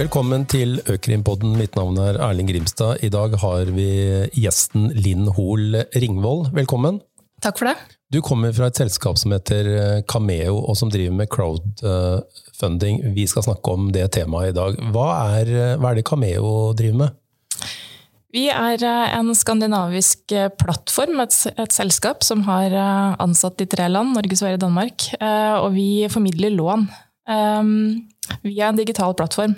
Velkommen til Økrimpodden. Mitt navn er Erling Grimstad. I dag har vi gjesten Linn Hoel Ringvold. Velkommen. Takk for det. Du kommer fra et selskap som heter Cameo, og som driver med crowdfunding. Vi skal snakke om det temaet i dag. Hva er, hva er det Cameo driver med? Vi er en skandinavisk plattform, et, et, selskap som har ansatt i tre land, Norge, Sverige og Danmark. Og vi formidler lån via en digital plattform.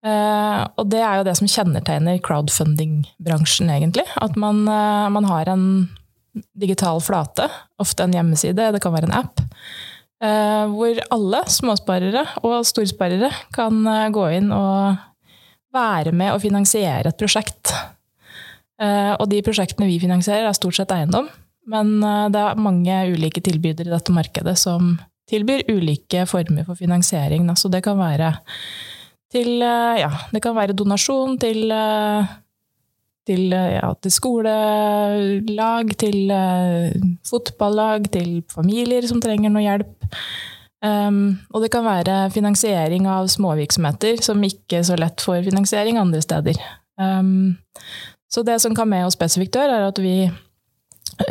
Uh, og det er jo det som kjennetegner crowdfunding-bransjen, egentlig. At man, uh, man, har en digital flate, ofte en hjemmeside, det kan være en app, uh, hvor alle småsparere og storsparere kan gå inn og være med og finansiere et prosjekt. og de prosjektene vi finansierer, er stort sett eiendom. Men det er mange ulike tilbydere i dette markedet som tilbyr ulike former for finansiering. Så det kan være til, eh, ja, det kan være donasjon til, eh, til, eh, ja, til skolelag, til fotballag, til familier som trenger noe hjelp. Um, og det kan være finansiering av småvirksomheter som ikke så lett får finansiering andre steder. Um, så det som Cameo spesifikt gjør, er at vi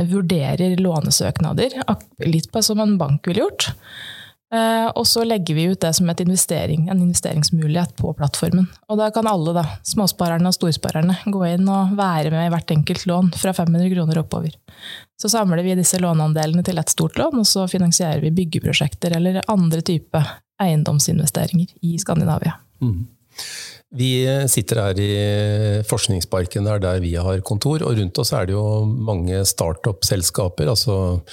vurderer lånesøknader, litt på som en bank ville gjort. Eh, og så legger vi ut det som investering, en investeringsmulighet på plattformen. Og da kan alle, da, småsparerne og storsparerne, gå inn og være med i hvert enkelt lån fra 500 kroner oppover. Så samler vi disse låneandelene til et stort lån, og så finansierer vi byggeprosjekter eller andre type eiendomsinvesteringer i Skandinavia. Mm. Vi sitter her i Forskningsparken, det er der vi har kontor, og rundt oss er det jo mange startup-selskaper. altså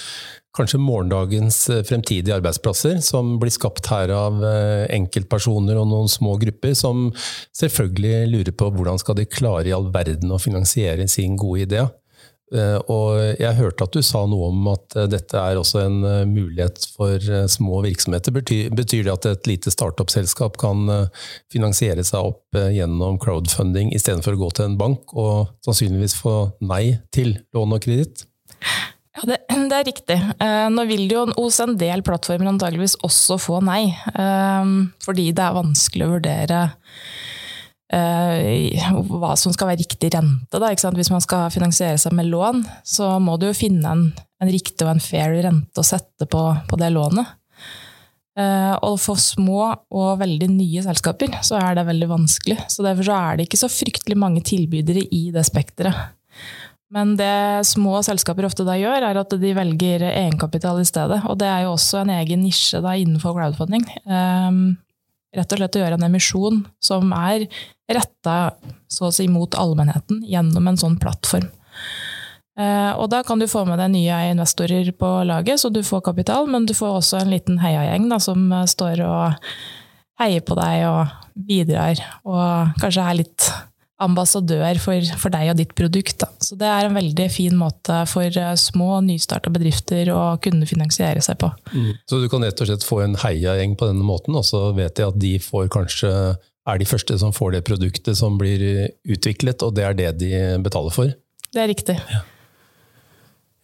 Kanskje morgendagens fremtidige arbeidsplasser, som blir skapt her av eh, enkeltpersoner og noen små grupper, som selvfølgelig lurer på hvordan skal de klare i all verden å finansiere sin gode idé. Eh, og jeg hørte at du sa noe om at eh, dette er også en eh, mulighet for små virksomheter. Betyr, betyr det at et lite startup-selskap kan finansiere seg opp gjennom crowdfunding istedenfor å gå til en bank og sannsynligvis få nei til lån og kreditt? Ja, det, det, er riktig. Nå vil jo hos en del plattformer antageligvis også få nei. Fordi det er vanskelig å vurdere hva som skal være riktig rente. Da, Hvis man skal finansiere seg med lån, så må du jo finne en, en riktig og en fair rente å sette på, på det lånet. Uh, og for små og veldig nye selskaper så er det veldig vanskelig. Så Derfor så er det ikke så fryktelig mange tilbydere i det spekteret. Men det små selskaper ofte da gjør, er at de velger egenkapital i stedet. Og det er jo også en egen nisje da innenfor crowdfunding. Um, rett og slett å gjøre en emisjon som er retta så å si mot allmennheten gjennom en sånn plattform. Eh, og da kan du få med deg nye investorer på laget, så du får kapital, men du får også en liten heiagjeng da, som står og heier på deg og bidrar, og kanskje er litt ambassadør for, for deg og ditt produkt. Da. Så det er en veldig fin måte for eh, små, nystarta bedrifter å kunne finansiere seg på. Mm. Så du kan rett og slett få en heiagjeng på denne måten, og så vet jeg at de får kanskje er de første som får det produktet som blir utviklet, og det er det de betaler for? Det er riktig. Ja.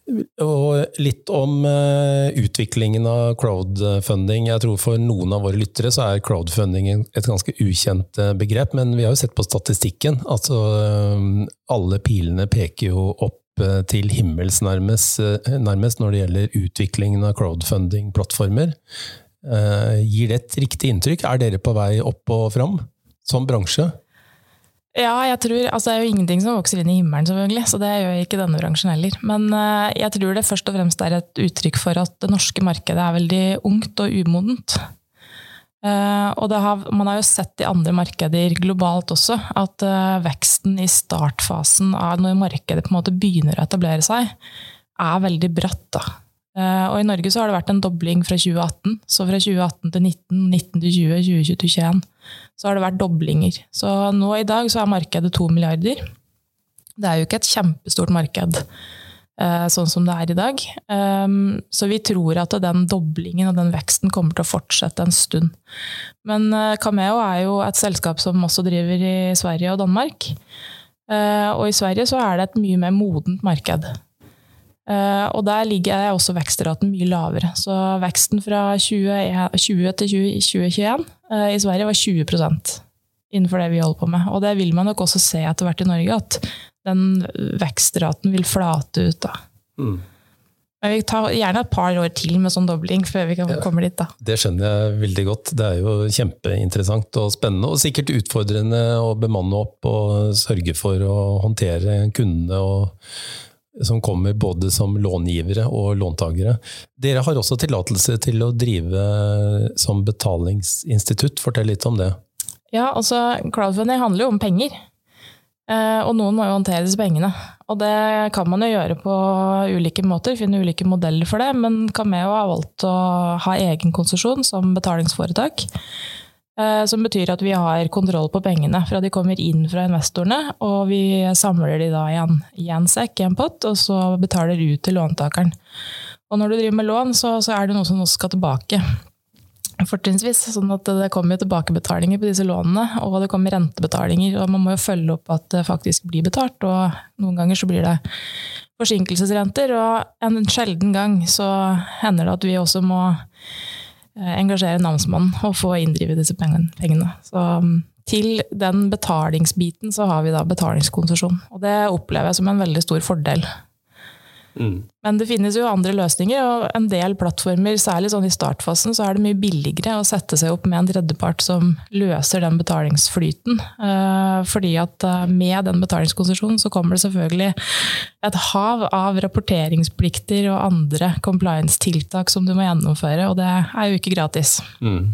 Og litt om uh, utviklingen av crowdfunding. Jeg tror For noen av våre lyttere så er crowdfunding et ganske ukjent uh, begrep, men vi har jo sett på statistikken. Altså, uh, alle pilene peker jo opp til himmels nærmest, nærmest, når det gjelder utviklingen av crowdfunding-plattformer. Gir det et riktig inntrykk? Er dere på vei opp og fram som bransje? Ja, jeg tror, altså det er jo ingenting som vokser inn i himmelen, selvfølgelig, så det gjør ikke denne bransjen heller. Men uh, jeg tror det først og fremst er et uttrykk for at det norske markedet er veldig ungt og umodent. Uh, og har, man har jo sett i andre markeder globalt også at uh, veksten i startfasen av når markedet på en måte begynner å etablere seg, er veldig bratt. da. Og i Norge så har det vært en dobling fra 2018. Så fra 2018 til 19, 19 til 20, 20 til 21 så har det vært doblinger. Så nå i dag så er markedet to milliarder. Det er jo ikke et kjempestort marked eh, sånn som det er i dag. Um, så vi tror at den doblingen og den veksten kommer til å fortsette en stund. Men uh, Cameo er jo et selskap som også driver i Sverige og Danmark. Og i Sverige så er det et mye mer modent marked. Uh, og der ligger også vekstraten mye lavere. Så veksten fra 2020 til 2021 uh, i Sverige var 20% innenfor det vi holder på med. Og det vil man nok også se etter hvert i Norge, at den vekstraten vil flate ut. da. Mm. Men vi tar gjerne et par år til med sånn dobling før vi kan komme dit. da. Det skjønner jeg veldig godt. Det er jo kjempeinteressant og spennende. Og sikkert utfordrende å bemanne opp og sørge for å håndtere kundene og, som kommer både som långivere og låntakere. Dere har også tillatelse til å drive som betalingsinstitutt. Fortell litt om det. Ja, altså crowdfunding handler jo om penger. Eh, og noen må jo håndtere disse pengene. Og det kan man jo gjøre på ulike måter, finne ulike modeller for det. Men Cameo har valgt å ha egen konsesjon som betalingsforetak. Eh, som betyr at vi har kontroll på pengene fra de kommer inn fra investorene. Og vi samler de da i en, sekk, i en pott, og så betaler ut til låntakeren. Og når du driver med lån, så, så er det noe som også skal tilbake fortrinnsvis. Sånn at det kommer tilbakebetalinger på disse lånene, og det kommer rentebetalinger. Og man må jo følge opp at det faktisk blir betalt, og noen ganger så blir det forsinkelsesrenter. Og en sjelden gang så hender det at vi også må engasjere namsmannen og få inndrive disse pengene. Så mm, til den betalingsbiten så har vi da betalingskonsesjon. Og det opplever jeg som en veldig stor fordel. Mm. Men det finnes jo andre løsninger, og en del plattformer, særlig sånn i startfasen, så er det mye billigere å sette seg opp med en tredjepart som løser den betalingsflyten. Eh, fordi at eh, med den betalingskonsesjonen så kommer det selvfølgelig et hav av rapporteringsplikter og andre compliance-tiltak som du må gjennomføre, og det er jo ikke gratis. Mm.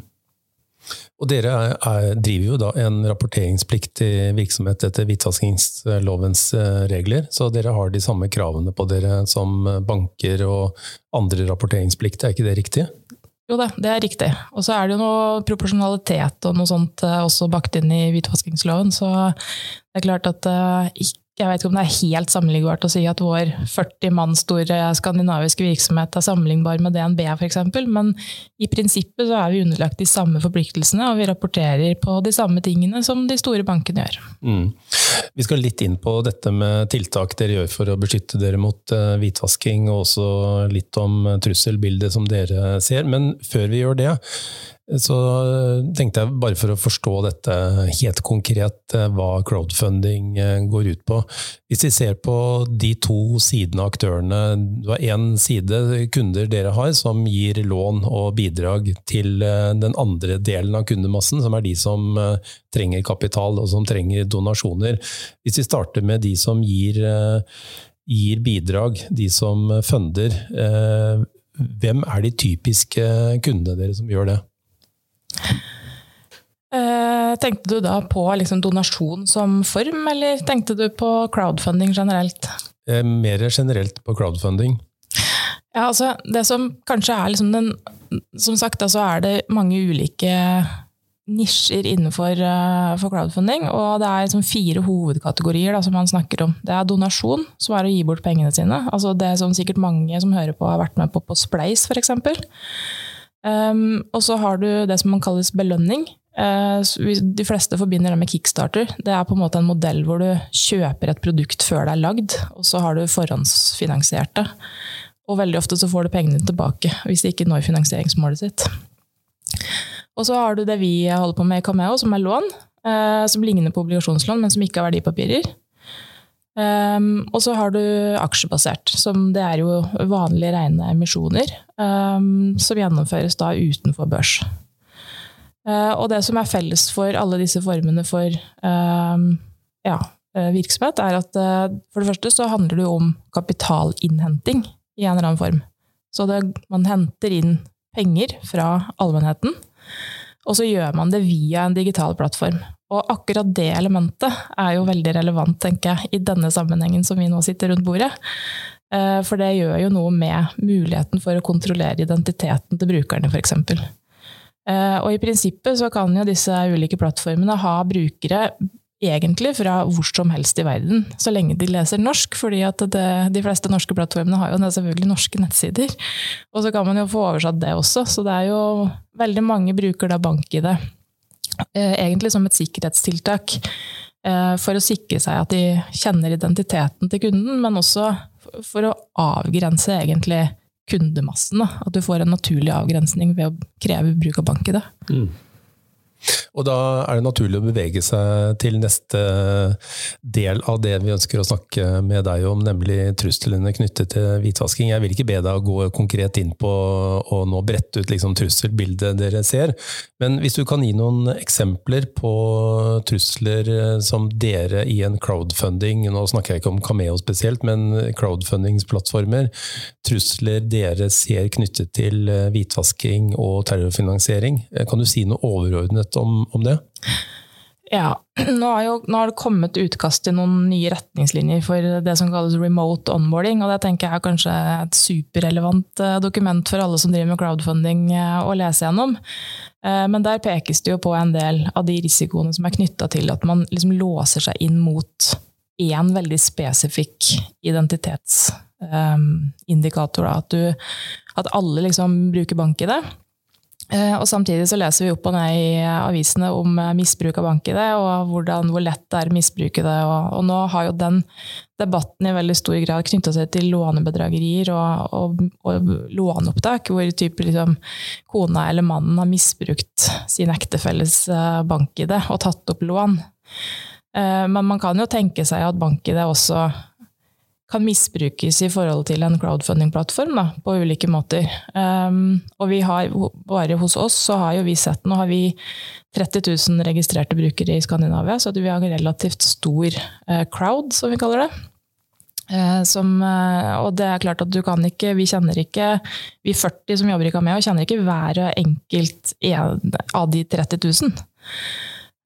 Og dere er, er, driver jo da en rapporteringspliktig virksomhet etter hvitvaskingslovens eh, regler, så dere har de samme kravene på dere som banker og andre rapporteringsplikter, er ikke det riktig? Jo da, det er riktig. Og så er det jo noe proporsjonalitet og noe sånt eh, også bakt inn i hvitvaskingsloven, så det er klart at uh, ikke jeg vet ikke om det er helt sammenlignbart å si at vår 40 mann store skandinaviske virksomhet er sammenlignbar med DNB f.eks., men i prinsippet så er vi underlagt de samme forpliktelsene, og vi rapporterer på de samme tingene som de store bankene gjør. Mm. Vi skal litt inn på dette med tiltak dere gjør for å beskytte dere mot eh, hvitvasking, og også litt om trusselbildet som dere ser. Men før vi gjør det, så eh, tenkte jeg bare for å forstå dette helt konkret, eh, hva crowdfunding eh, går ut på. Hvis vi ser på de to sidene av aktørene. Du har én side kunder dere har som gir lån og bidrag til den andre delen av kundemassen, som er de som trenger kapital og som trenger donasjoner. Hvis vi starter med de som gir, gir bidrag, de som funder. Hvem er de typiske kundene dere som gjør det? Uh, tenkte du da på liksom donasjon som form, eller tenkte du på crowdfunding generelt? Uh, mer generelt på crowdfunding. Ja, altså Det som kanskje er liksom den Som sagt, altså er det mange ulike nisjer innenfor for crowdfunding. Og det er liksom fire hovedkategorier da, som man snakker om. Det er donasjon, som er å gi bort pengene sine. Altså Det som sikkert mange som hører på, har vært med på på Spleis, f.eks. Um, og så har du det som man kalles belønning. Uh, de fleste forbinder det med kickstarter. Det er på en måte en modell hvor du kjøper et produkt før det er lagd, og så har du forhåndsfinansiert det. Og veldig ofte så får du pengene tilbake hvis de ikke når finansieringsmålet sitt. Og så har du det vi holder på med i Cameo, som er lån. Uh, som ligner på obligasjonslån, men som ikke har verdipapirer. Um, og så har du aksjebasert, som det er jo vanlige rene emisjoner um, som gjennomføres da utenfor børs. Uh, og det som er felles for alle disse formene for um, ja, eh, virksomhet, er at uh, for det første så handler det jo om kapitalinnhenting i en eller annen form. Så det, man henter inn penger fra allmennheten, og så gjør man det via en digital plattform. Og akkurat det elementet er jo veldig relevant, tenker jeg, i denne sammenhengen som vi nå sitter rundt bordet. Eh, for det gjør jo noe med muligheten for å kontrollere identiteten til brukerne, f.eks. Eh, og i prinsippet så kan jo disse ulike plattformene ha brukere egentlig fra hvor som helst i verden, så lenge de leser norsk. fordi at det, de fleste norske plattformene har jo selvfølgelig norske nettsider. Og så kan man jo få oversatt det også. Så det er jo veldig mange bruker da BankID Eh, egentlig som et sikkerhetstiltak eh, for å sikre seg at de kjenner identiteten til kunden, men også for å avgrense egentlig kundemassen. At du får en naturlig avgrensning ved å kreve bruk av bank i det. Mm. Og da er det naturlig å bevege seg til neste del av det vi ønsker å snakke med deg om, nemlig truslene knyttet til hvitvasking. Jeg vil ikke be deg å gå konkret inn på å nå brette ut liksom trusselbildet dere ser, men hvis du kan gi noen eksempler på trusler som dere i en crowdfunding, nå snakker jeg ikke om Cameo spesielt, men crowdfundingsplattformer, trusler dere ser knyttet til hvitvasking og terrorfinansiering. Kan du si noe overordnet litt om, det? Ja, nå jo, nå har, det kommet utkast til noen nye retningslinjer for det som kalles remote onboarding. og Det tenker jeg er kanskje et superrelevant eh, dokument for alle som driver med crowdfunding eh, å lese gjennom. Eh, men der pekes det jo på en del av de risikoene som er knytta til at man liksom låser seg inn mot én veldig spesifikk identitetsindikator. At, at alle liksom bruker bank i Eh, og Samtidig så leser vi opp og ned i avisene om eh, misbruk av bank-ID, og hvordan, hvor lett det er å misbruke det. Og, og, nå har jo den debatten i veldig stor grad knytta seg til lånebedragerier og, og, og låneopptak, hvor type liksom, kona eller mannen har misbrukt sin ektefelles bank bank-ID og tatt opp lån. Men man kan jo tenke seg at bank-ID også kan misbrukes i forhold til en crowdfunding-plattform på ulike måter. Um, og vi har, bare hos oss så har jo vi sett Nå har vi 30 000 registrerte brukere i Skandinavia, så vi har en relativt stor uh, crowd, som vi kaller det. Uh, som, uh, og det er klart at du kan ikke Vi kjenner ikke Vi 40 som jobber i Cameo, kjenner ikke hver enkelt en av de 30 000.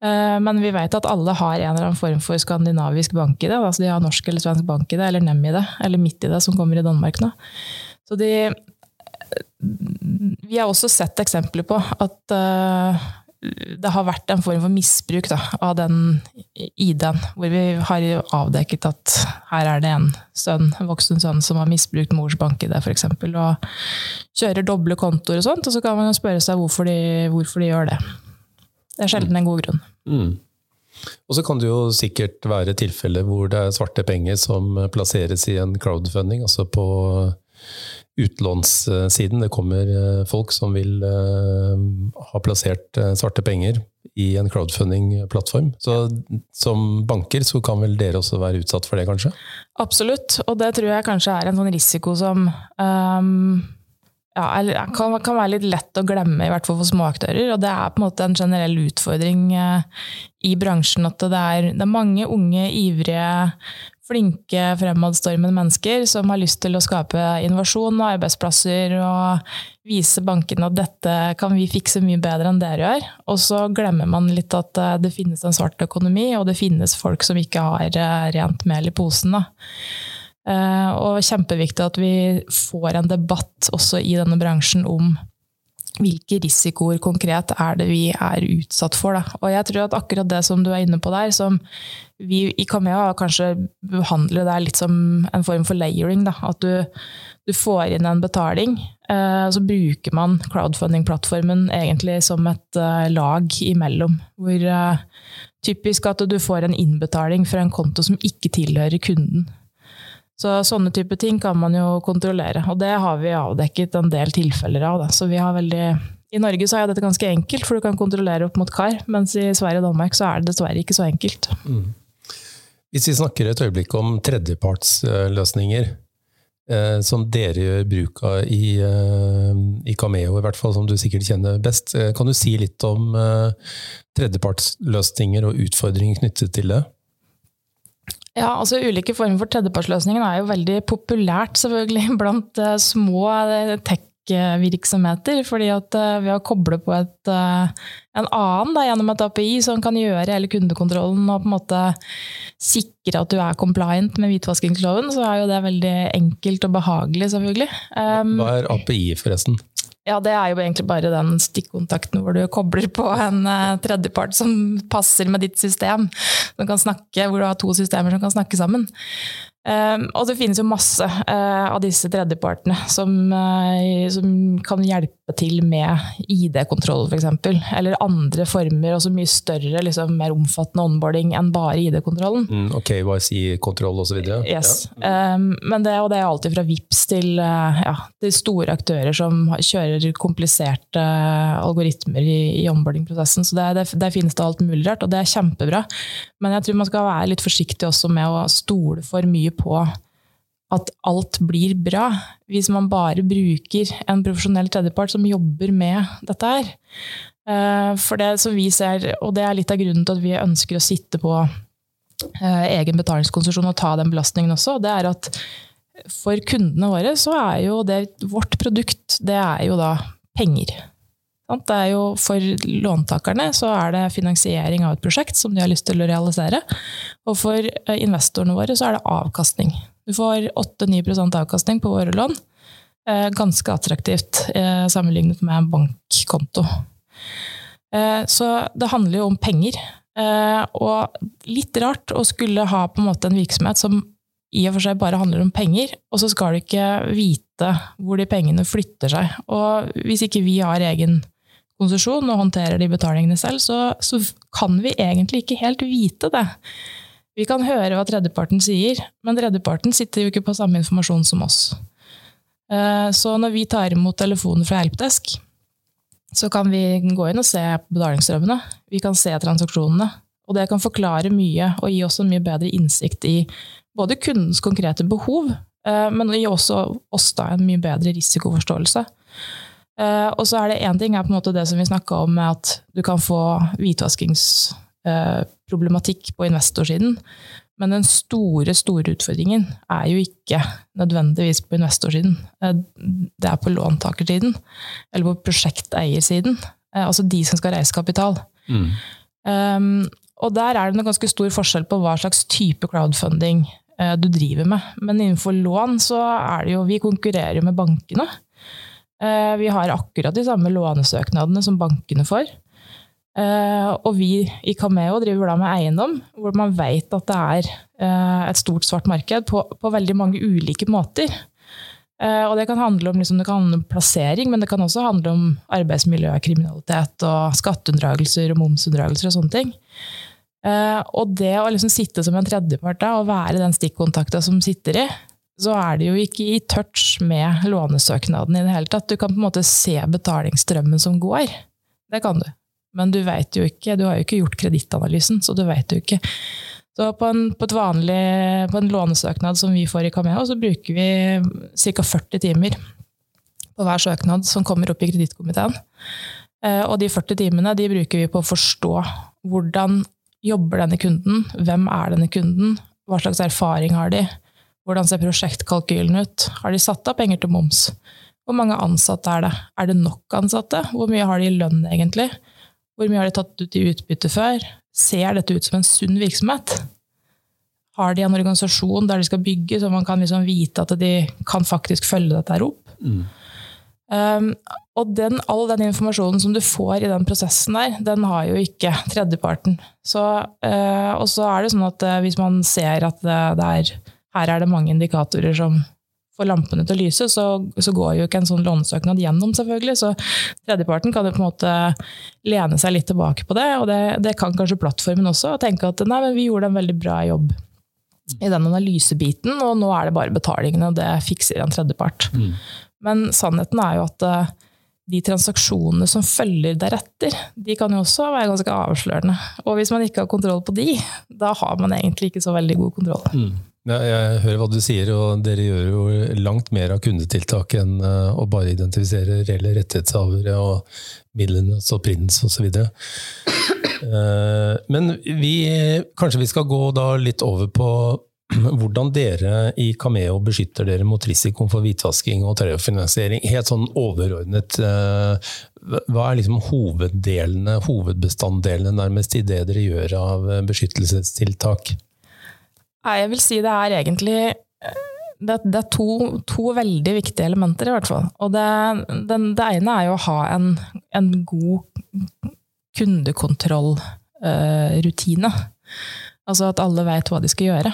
Eh, men vi vet at alle har en eller annen form for skandinavisk bank i det. Altså de har norsk eller svensk bank i det, eller nem i det, eller midt i det, som kommer i Danmark nå. Så de Vi har også sett eksempler på at uh, det har vært en form for misbruk da, av den ID-en, hvor vi har avdekket at her er det en sønn, en voksen sønn som har misbrukt mors bank-ID f.eks. og kjører doble kontoer og sånt, og så kan man jo spørre seg hvorfor de, hvorfor de gjør det. Det er sjelden en god grunn. Mm. Og så kan det jo sikkert være tilfeller hvor det er svarte penger som plasseres i en crowdfunding, altså på utlånssiden. Det kommer eh, folk som vil uh, ha plassert uh, svarte penger i en crowdfunding-plattform. Så som banker så kan vel dere også være utsatt for det, kanskje? Absolutt, og det tror jeg kanskje er en sånn risiko som um ja, kan, kan, være litt lett å glemme, i hvert fall for småaktører. Og det er på en måte en generell utfordring eh, i bransjen at det er, det er, mange unge, ivrige, flinke, fremadstormende mennesker som har lyst til å skape innovasjon og arbeidsplasser og vise bankene at dette kan vi fikse mye bedre enn dere gjør. Og så glemmer man litt at eh, det finnes en svart økonomi, og det finnes folk som ikke har eh, rent mel i posen. da. Eh, og kjempeviktig at vi får en debatt også i denne bransjen om hvilke risikoer konkret er det vi er utsatt for. Da. Og jeg tror at akkurat det som du er inne på der, som vi i Kamea kanskje behandler det litt som en form for layering. Da. At du, du får inn en betaling, eh, så bruker man crowdfunding-plattformen egentlig som et eh, lag imellom. Hvor typisk at du får en innbetaling fra en konto som ikke tilhører kunden. Så sånne type ting kan man jo kontrollere, og det har vi avdekket en del tilfeller av. Da. Så vi har veldig i Norge så er dette ganske enkelt, for du kan kontrollere opp mot kar. Mens i Sverige og Danmark så er det dessverre ikke så enkelt. Mm. Hvis vi snakker et øyeblikk om tredjepartsløsninger, eh, som dere gjør bruk av i, eh, i, Cameo, i hvert fall, som du sikkert kjenner best, eh, kan du si litt om eh, tredjepartsløsninger og utfordringer knyttet til det? Ja, altså Ulike former for tredjepartsløsninger er jo veldig populært selvfølgelig blant uh, små uh, tech-virksomheter. fordi at uh, Ved å koble på et, en annen da, gjennom et API som kan gjøre hele kundekontrollen og på en måte sikre at du er compliant med hvitvaskingsloven, så er jo det veldig enkelt og behagelig, selvfølgelig. Um, Hva er API, forresten? Ja, det er jo egentlig bare den stikkontakten hvor du kobler på en uh, tredjepart som passer med ditt system. Snakke, hvor du har to systemer som kan snakke sammen. Um, og det finnes jo masse uh, av disse tredjepartene som, uh, som, kan hjelpe til med ID-kontroll, f.eks. Eller andre former, og så mye større, liksom, mer omfattende onboarding enn bare ID-kontrollen. Mm, ok, YC-kontroll osv. Yes. Ja. Um, men det, og det er alltid fra VIPS til, uh, ja, til store aktører som kjører kompliserte algoritmer i, i onboarding-prosessen. Så det, det, der finnes det alt mulig rart, og det er kjempebra. Men jeg tror man skal være litt forsiktig også med å stole for mye på at alt blir bra, hvis man bare bruker en profesjonell tredjepart som jobber med dette her. Eh, for det som vi ser, og det er litt av grunnen til at vi ønsker å sitte på eh, egen betalingskonsesjon og ta den belastningen også, det er at for kundene våre så er jo det vårt produkt, det er jo da penger. Det er jo For låntakerne så er det finansiering av et prosjekt som de har lyst til å realisere. Og for eh, investorene våre så er det avkastning. Du får 8-9 avkastning på våre lån. Eh, ganske attraktivt eh, sammenlignet med en bankkonto. Så det handler jo om penger. Og litt rart å skulle ha på en måte en virksomhet som i og for seg bare handler om penger, og så skal du ikke vite hvor de pengene flytter seg. Og hvis ikke vi har egen konsesjon og håndterer de betalingene selv, så, så, kan vi egentlig ikke helt vite det. Vi kan høre hva tredjeparten sier, men tredjeparten sitter jo ikke på samme informasjon som oss. Eh, så når vi tar imot telefoner fra Helpdesk, så kan vi gå inn og se betalingsstrømmene. Vi kan se transaksjonene. Og det kan forklare mye og gi oss en mye bedre innsikt i både kundens konkrete behov, eh, men gi også oss da en mye bedre risikoforståelse. Uh, og så er det én ting er på en måte det som vi snakka om, med at du kan få hvitvaskingsproblematikk uh, på investorsiden. Men den store, store utfordringen er jo ikke nødvendigvis på investorsiden. Uh, det er på låntakersiden, eller på prosjekteiersiden. altså de som skal reise kapital. Mm. Um, og der er det en ganske stor forskjell på hva slags type crowdfunding du driver med. Men innenfor lån så er det jo Vi konkurrerer jo med bankene. Eh, vi har akkurat de samme lånesøknadene som bankene får. Eh, og vi i Cameo driver da med eiendom, hvor man vet at det er uh, et stort svart marked på, på veldig mange ulike måter. Og det kan handle om, liksom, kan handle om plassering, men det kan også handle om arbeidsmiljøkriminalitet og skatteunndragelser og momsunndragelser og sånne ting. Og det å liksom sitte som en tredjepart da, og være den stikkontakta som sitter i, så er det jo ikke i touch med lånesøknaden i det hele tatt. Du kan på en måte se betalingsstrømmen som går. Det kan du. Men du vet jo ikke, du har jo ikke gjort kredittanalysen, så du vet jo ikke. Så på en, på, vanlig, på en, lånesøknad som vi får i Cameo, så bruker vi ca. 40 timer på hver søknad som kommer opp i kredittkomiteen. Eh, og de 40 timene de bruker vi på å forstå hvordan jobber denne kunden, hvem er denne kunden, hva slags erfaring har de, hvordan ser prosjektkalkylen ut? Har de satt av penger til moms? Hvor mange ansatte er det? Er det nok ansatte? Hvor mye har de i lønn, egentlig? Hvor mye har de tatt ut i utbytte før? Ser dette ut som en sunn virksomhet? Har de en organisasjon der de skal bygge, så man kan liksom vite at de kan faktisk følge dette her opp? Mm. Um, og den, all den informasjonen som du får i den prosessen der, den har jo ikke tredjeparten. Så, uh, og så er det sånn at uh, hvis man ser at det, det er her er det mange indikatorer som får lampene til å lyse, så, så, går jo ikke en sånn lånesøknad gjennom, selvfølgelig. Så tredjeparten kan jo på en måte lene seg litt tilbake på det, og det, det kan kanskje plattformen også, og tenke at nei, men vi gjorde en veldig bra jobb i den analysebiten, og nå er det bare betalingene, og det fikser en tredjepart. Mm. Men sannheten er jo at uh, de transaksjonene som følger deretter, de kan jo også være ganske avslørende. Og hvis man ikke har kontroll på de, da har man egentlig ikke så veldig god kontroll. Mm. Jeg hører hva du sier, og dere gjør jo langt mer av kundetiltak enn eh, å bare identifisere reelle rettighetshavere og midlenes opprinnelse osv. Eh, men vi, kanskje vi skal gå litt over på hvordan dere i Cameo beskytter dere mot risikoen for hvitvasking og terrorfinansiering. Helt sånn overordnet, eh, hva er liksom hoveddelene, hovedbestanddelene nærmest i det dere gjør av beskyttelsestiltak? Nei, jeg vil si det er egentlig det, det er to, to, veldig viktige elementer, i hvert fall. Og det, den, det ene er jo å ha en, en god kundekontrollrutine. Uh, altså at alle vet hva de skal gjøre.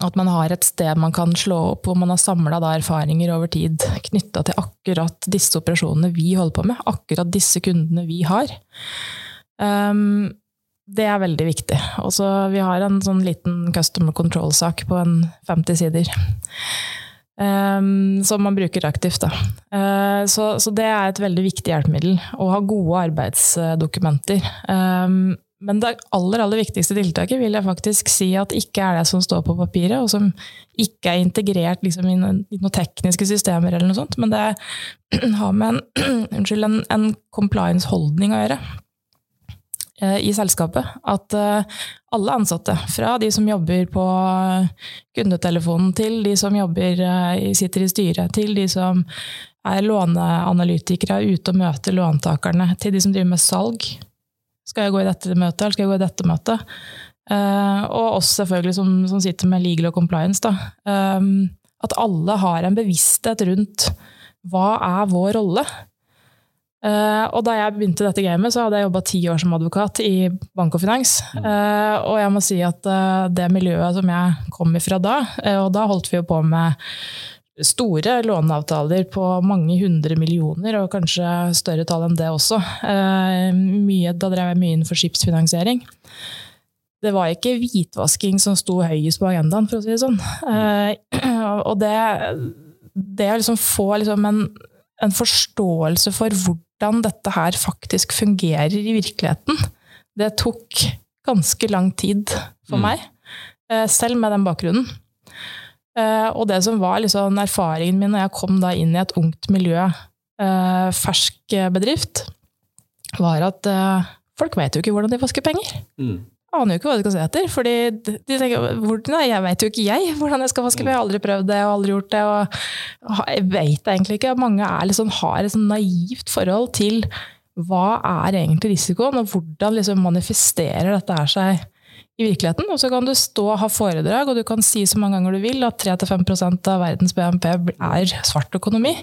At man har et sted man kan slå opp hvor man har samla erfaringer over tid knytta til akkurat disse operasjonene vi holder på med, akkurat disse kundene vi har. Um, det er veldig viktig. Også, vi har en sånn liten customer control-sak på en 50 sider. Um, som man bruker aktivt. Uh, så, så, det er et veldig viktig hjelpemiddel. Å ha gode arbeidsdokumenter. Um, men det aller, aller viktigste tiltaket vil jeg faktisk si at ikke er det som står på papiret, og som ikke er integrert liksom, i, noen tekniske systemer, eller noe sånt, men det har med en, unnskyld, en, en compliance-holdning å gjøre i selskapet. At eh, alle ansatte, fra de som jobber på kundetelefonen, til de som jobber, eh, sitter i styret, til de som er låneanalytikere, ute og møter låntakerne, til de som driver med salg, skal jeg gå i dette møtet, eller skal jeg gå i dette møtet? Og oss selvfølgelig som, som, sitter med legal og compliance. Da. At alle har en bevissthet rundt hva er vår rolle? Uh, og da jeg begynte dette gamet, så hadde jeg jobba ti år som advokat i bank og finans. Uh, og jeg må si at det miljøet som jeg kom ifra da, og da holdt vi jo på med store låneavtaler på mange hundre millioner, og kanskje større tall enn det også. Mye, da drev jeg mye innenfor skipsfinansiering. Det var ikke hvitvasking som sto høyest på agendaen, for å si det sånn. Og det, det å liksom få liksom en, en, forståelse for hvordan dette her faktisk fungerer i virkeligheten, det tok ganske lang tid for mm. meg. Eh, selv med den bakgrunnen. Eh, og det som var liksom erfaringen min når jeg kom da inn i et ungt miljø, eh, fersk bedrift, var at folk vet jo ikke hvordan de vasker penger. Mm. Aner jo ikke hva de skal se etter. fordi de tenker hvordan, jeg vet jo ikke jeg hvordan jeg skal vaske. Jeg har aldri prøvd det og aldri gjort det. og Jeg vet egentlig ikke. Mange liksom, har et sånn naivt forhold til hva er egentlig risikoen, og hvordan liksom manifesterer dette her seg i virkeligheten. Og så kan du stå og ha foredrag, og du kan si så mange ganger du vil at 3-5% av verdens BNP er svart økonomi.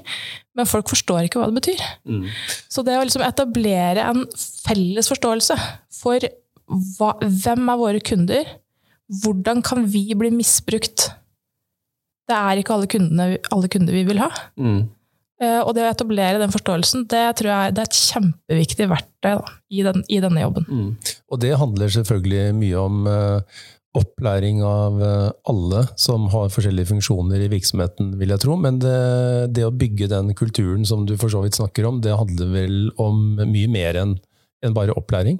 Men folk forstår ikke hva det betyr. Mm. Så det å liksom etablere en felles forståelse for hva, hvem er våre kunder, hvordan kan vi bli misbrukt? Det er ikke alle, kundene, alle kunder vi vil ha. Mm. Eh, og det å etablere den forståelsen, det tror jeg det er et kjempeviktig verktøy da, i, den, i, denne jobben. Mm. Og det handler selvfølgelig mye om uh, opplæring av uh, alle som har forskjellige funksjoner i virksomheten, vil jeg tro. Men det, det, å bygge den kulturen som du for så vidt snakker om, det handler vel om mye mer enn en bare opplæring?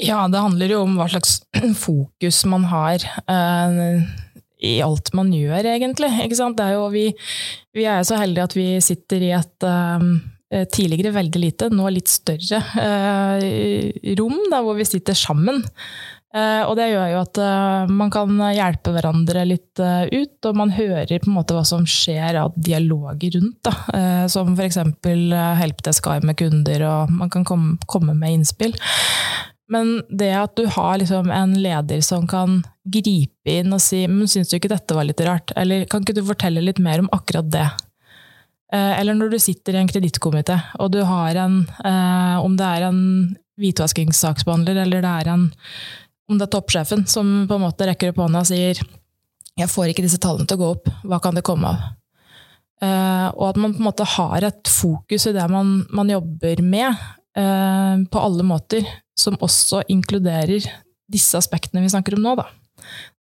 Ja, det handler jo om hva slags fokus man har. Uh, i alt man gjør, egentlig. Er jo, vi, vi, er så heldige at vi sitter i et um, tidligere veldig lite, nå litt større uh, rom, der hvor vi sitter sammen. Og det gjør jo at man kan hjelpe hverandre litt ut, og man hører på en måte hva som skjer av dialoger rundt. Da. som f.eks. helpdesk har med kunder, og man kan komme med innspill. Men det at du har liksom en leder som kan gripe inn og si men 'syns du ikke dette var litt rart', eller 'kan ikke du fortelle litt mer om akkurat det'? Eh, eller når du sitter i en kredittkomité, og du har en eh, Om det er en hvitvaskingssaksbehandler, eller det er en om det er toppsjefen som på en måte rekker opp hånda og sier 'jeg får ikke disse tallene til å gå opp, hva kan det komme av'? Uh, og at man på en måte har et fokus i det man, man jobber med, på alle måter som også inkluderer disse aspektene vi snakker om nå. Da.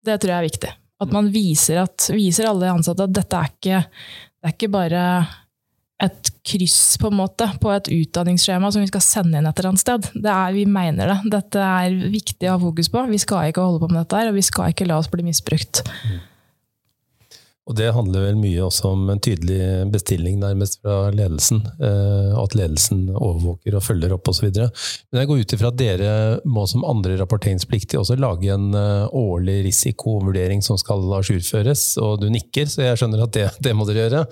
Det tror jeg er viktig. At man viser, at, viser alle ansatte at dette er ikke, det er ikke bare et kryss på en måte på et utdanningsskjema som vi skal sende inn et eller annet sted. Det er, vi mener det. Dette er viktig å ha fokus på. Vi skal ikke holde på med dette her, og vi skal ikke la oss bli misbrukt. Og Det handler vel mye også om en tydelig bestilling nærmest fra ledelsen. Eh, at ledelsen overvåker og følger opp osv. Men jeg går ut ifra at dere må som andre rapporteringspliktige også lage en eh, årlig risikovurdering som skal ajourføres. Og du nikker, så jeg skjønner at det, det, må dere gjøre.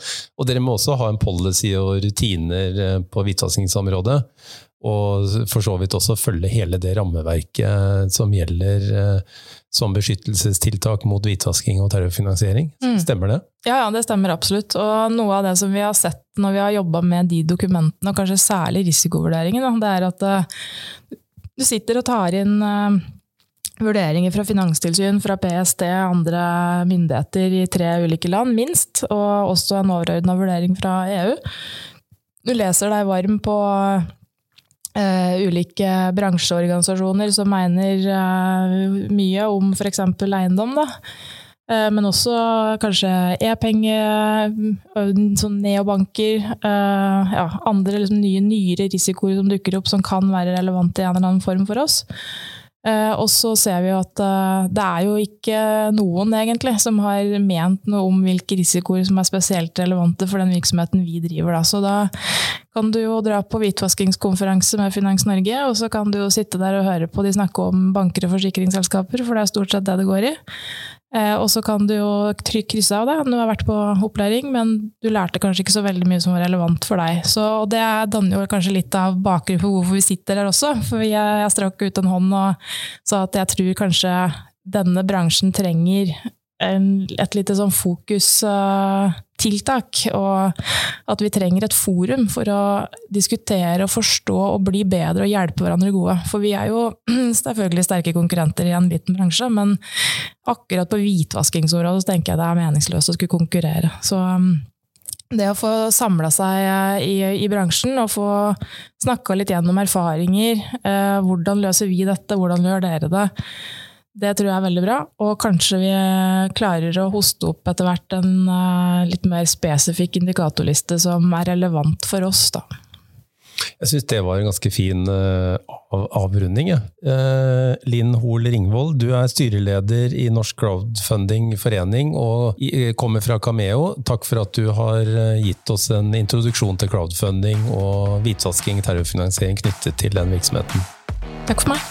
Og dere må også ha en policy og rutiner eh, på hvitvaskingsområdet. Og for så vidt også følge hele det rammeverket som gjelder som beskyttelsestiltak mot hvitvasking og terrorfinansiering. Mm. Stemmer det? Ja, ja, det stemmer absolutt. Og noe av det som vi har sett når vi har jobba med de dokumentene, og kanskje særlig risikovurderingen, det er at uh, du sitter og tar inn vurderinger fra finanstilsyn, fra PST, andre myndigheter i tre ulike land, minst. Og også en overordna vurdering fra EU. Du leser deg varm på uh, ulike bransjeorganisasjoner som mener uh, mye om f.eks. eiendom. da. Uh, men også kanskje e-penge, sånn neobanker, ja, andre liksom nye, nyere risikoer som dukker opp som kan være relevante i en eller annen form for oss. Eh, og så ser vi at eh, det er jo ikke noen egentlig som har ment noe om hvilke risikoer som er spesielt relevante for den virksomheten vi driver. Da. Så da kan du jo dra på hvitvaskingskonferanse med Finans Norge, og så kan du jo sitte der og høre på de snakke om banker og forsikringsselskaper, for det er stort sett det det går i. Eh, og så kan du jo krysse av det. Du har vært på opplæring, men du lærte kanskje ikke så veldig mye som var relevant for deg. Så, og det danner jo kanskje litt av bakgrunnen for hvorfor vi sitter her også. For jeg, jeg strakk ut en hånd og sa at jeg tror kanskje denne bransjen trenger et lite sånn fokustiltak, og at vi trenger et forum for å diskutere og forstå og bli bedre og hjelpe hverandre gode. For vi er jo selvfølgelig sterke konkurrenter i en liten bransje, men akkurat på hvitvaskingsområdet så tenker jeg det er meningsløst å skulle konkurrere. Så um, det å få samla seg i, i, bransjen og få snakka litt gjennom erfaringer, eh, hvordan løser vi dette, hvordan gjør dere det, det tror jeg er veldig bra, og kanskje vi klarer å hoste opp etter hvert en uh, litt mer spesifikk indikatorliste som er relevant for oss. Da. Jeg syns det var en ganske fin uh, avrunding. Ja. Linn Hoel Ringvold, du er styreleder i Norsk Crowdfunding Forening og kommer fra Cameo. Takk for at du har gitt oss en introduksjon til crowdfunding og hvitvasking, terrorfinansiering knyttet til den virksomheten. Takk for meg.